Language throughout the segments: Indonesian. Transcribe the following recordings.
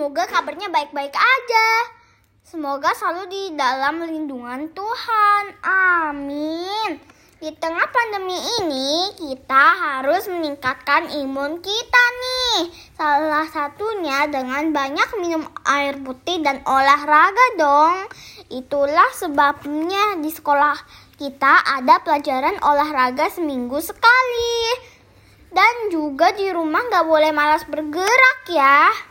semoga kabarnya baik-baik aja. Semoga selalu di dalam lindungan Tuhan. Amin. Di tengah pandemi ini, kita harus meningkatkan imun kita nih. Salah satunya dengan banyak minum air putih dan olahraga dong. Itulah sebabnya di sekolah kita ada pelajaran olahraga seminggu sekali. Dan juga di rumah nggak boleh malas bergerak ya.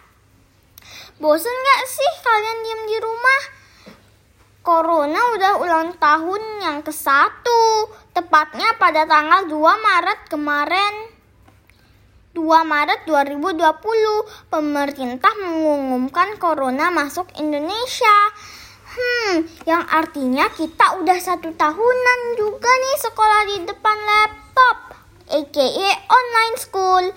Bosen nggak sih kalian diem di rumah? Corona udah ulang tahun yang ke-1, tepatnya pada tanggal 2 Maret kemarin. 2 Maret 2020, pemerintah mengumumkan corona masuk Indonesia. Hmm, yang artinya kita udah satu tahunan juga nih sekolah di depan laptop, aka online school.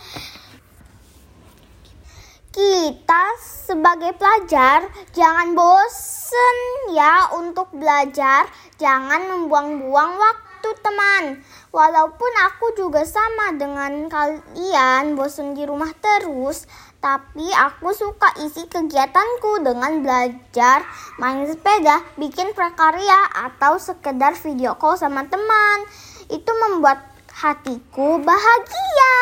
Kita sebagai pelajar jangan bosen ya untuk belajar, jangan membuang-buang waktu teman. Walaupun aku juga sama dengan kalian bosen di rumah terus, tapi aku suka isi kegiatanku dengan belajar, main sepeda, bikin prakarya, atau sekedar video call sama teman. Itu membuat hatiku bahagia.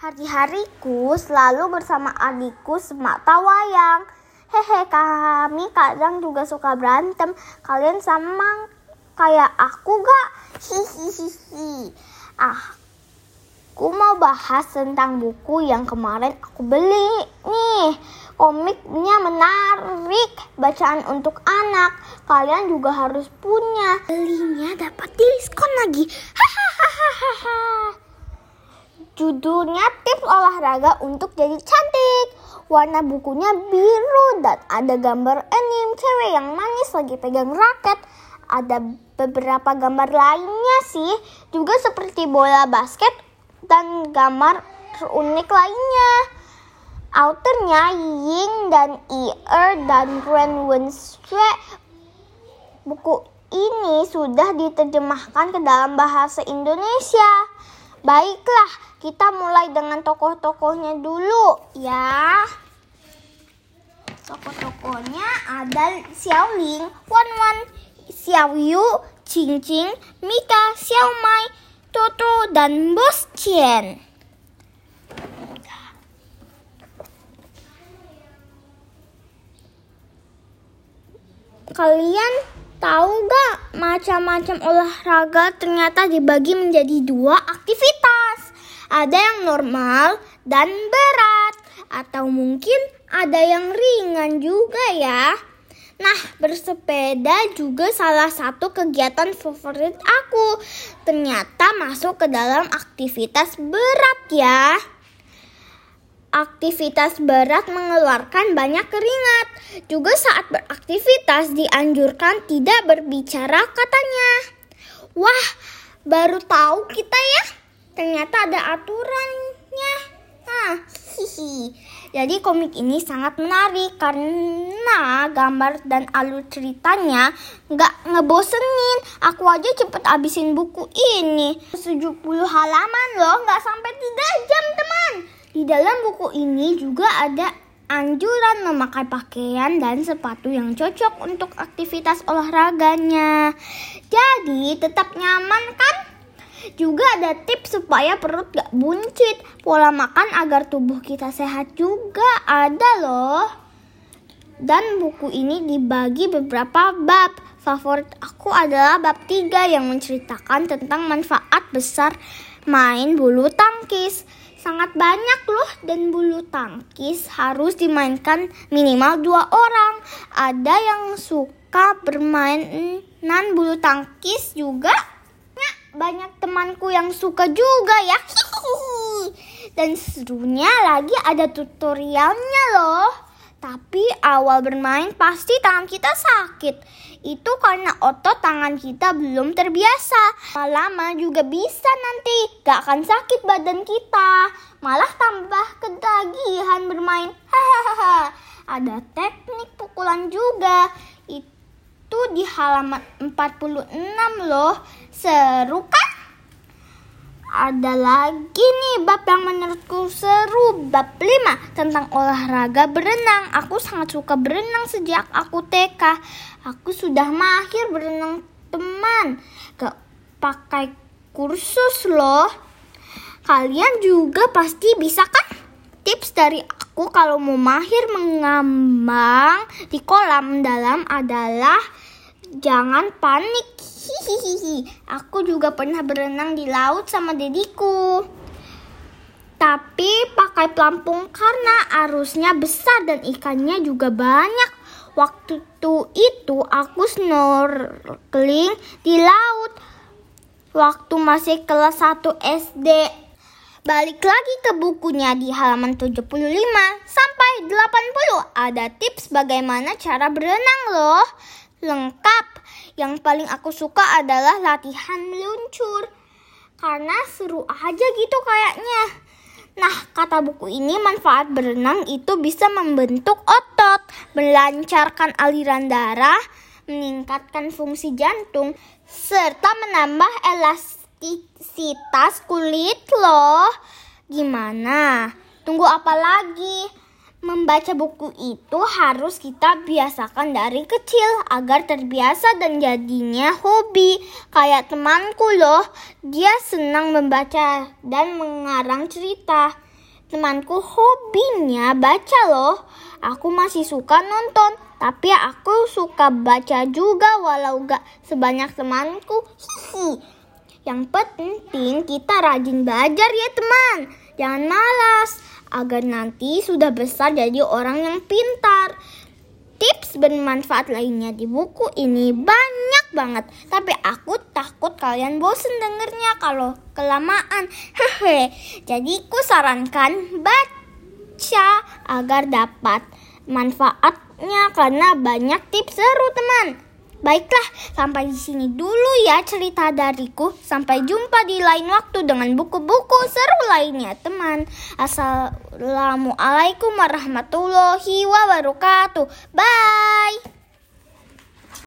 Hari-hariku selalu bersama adikku semata wayang. Hehe, kami kadang juga suka berantem. Kalian sama kayak aku gak? Hihihihi. Ah, aku mau bahas tentang buku yang kemarin aku beli. Nih, komiknya menarik. Bacaan untuk anak. Kalian juga harus punya. Belinya dapat diskon lagi. Hahaha. Judulnya Tips Olahraga untuk Jadi Cantik. Warna bukunya biru dan ada gambar anime cewek yang manis lagi pegang raket. Ada beberapa gambar lainnya sih, juga seperti bola basket dan gambar unik lainnya. Autornya Ying dan Ir dan Grand Winswe. Buku ini sudah diterjemahkan ke dalam bahasa Indonesia. Baiklah, kita mulai dengan tokoh-tokohnya dulu ya. Tokoh-tokohnya ada Xiao Ling, Wan Wan, Xiao Yu, Qing Qing, Mika, Xiao Mai, Toto, dan Bos Qian. Kalian tahu gak macam-macam olahraga ternyata dibagi menjadi dua aktivitas. Ada yang normal dan berat atau mungkin ada yang ringan juga ya. Nah, bersepeda juga salah satu kegiatan favorit aku. Ternyata masuk ke dalam aktivitas berat ya. Aktivitas berat mengeluarkan banyak keringat. Juga saat beraktivitas dianjurkan tidak berbicara katanya. Wah, baru tahu kita ya. Ternyata ada aturannya. Nah, hihi. Jadi komik ini sangat menarik karena gambar dan alur ceritanya nggak ngebosenin. Aku aja cepet abisin buku ini. 70 halaman loh, nggak sampai 3 jam. Di dalam buku ini juga ada anjuran memakai pakaian dan sepatu yang cocok untuk aktivitas olahraganya. Jadi tetap nyaman kan? Juga ada tips supaya perut gak buncit. Pola makan agar tubuh kita sehat juga ada loh. Dan buku ini dibagi beberapa bab. Favorit aku adalah bab 3 yang menceritakan tentang manfaat besar main bulu tangkis. Sangat banyak loh dan bulu tangkis harus dimainkan minimal dua orang. Ada yang suka bermainan bulu tangkis juga banyak temanku yang suka juga ya. Dan serunya lagi ada tutorialnya loh. Tapi awal bermain pasti tangan kita sakit. Itu karena otot tangan kita belum terbiasa. Lama juga bisa nanti. Gak akan sakit badan kita. Malah tambah ketagihan bermain. Hahaha. Ada teknik pukulan juga. Itu di halaman 46 loh. Seru kan? Ada lagi nih bab yang menurutku seru. Bab 5 tentang olahraga berenang. Aku sangat suka berenang sejak aku TK Aku sudah mahir berenang teman. Gak pakai kursus loh. Kalian juga pasti bisa kan? Tips dari aku kalau mau mahir mengambang di kolam dalam adalah Jangan panik Hihihi, aku juga pernah berenang di laut sama dediku. Tapi pakai pelampung karena arusnya besar dan ikannya juga banyak. Waktu itu aku snorkeling di laut. Waktu masih kelas 1 SD. Balik lagi ke bukunya di halaman 75 sampai 80 ada tips bagaimana cara berenang loh. Lengkap. Yang paling aku suka adalah latihan meluncur. Karena seru aja gitu kayaknya. Nah, kata buku ini manfaat berenang itu bisa membentuk otot, melancarkan aliran darah, meningkatkan fungsi jantung, serta menambah elastisitas kulit loh. Gimana? Tunggu apa lagi? Membaca buku itu harus kita biasakan dari kecil agar terbiasa dan jadinya hobi. Kayak temanku loh, dia senang membaca dan mengarang cerita. Temanku hobinya baca loh. Aku masih suka nonton, tapi aku suka baca juga walau gak sebanyak temanku. Hihi. Yang penting kita rajin belajar ya teman. Jangan malas agar nanti sudah besar jadi orang yang pintar. Tips bermanfaat lainnya di buku ini banyak banget, tapi aku takut kalian bosen dengernya kalau kelamaan. Hehe. Jadi ku sarankan baca agar dapat manfaatnya karena banyak tips seru teman. Baiklah, sampai di sini dulu ya cerita dariku. Sampai jumpa di lain waktu dengan buku-buku seru lainnya, teman. Assalamualaikum warahmatullahi wabarakatuh. Bye.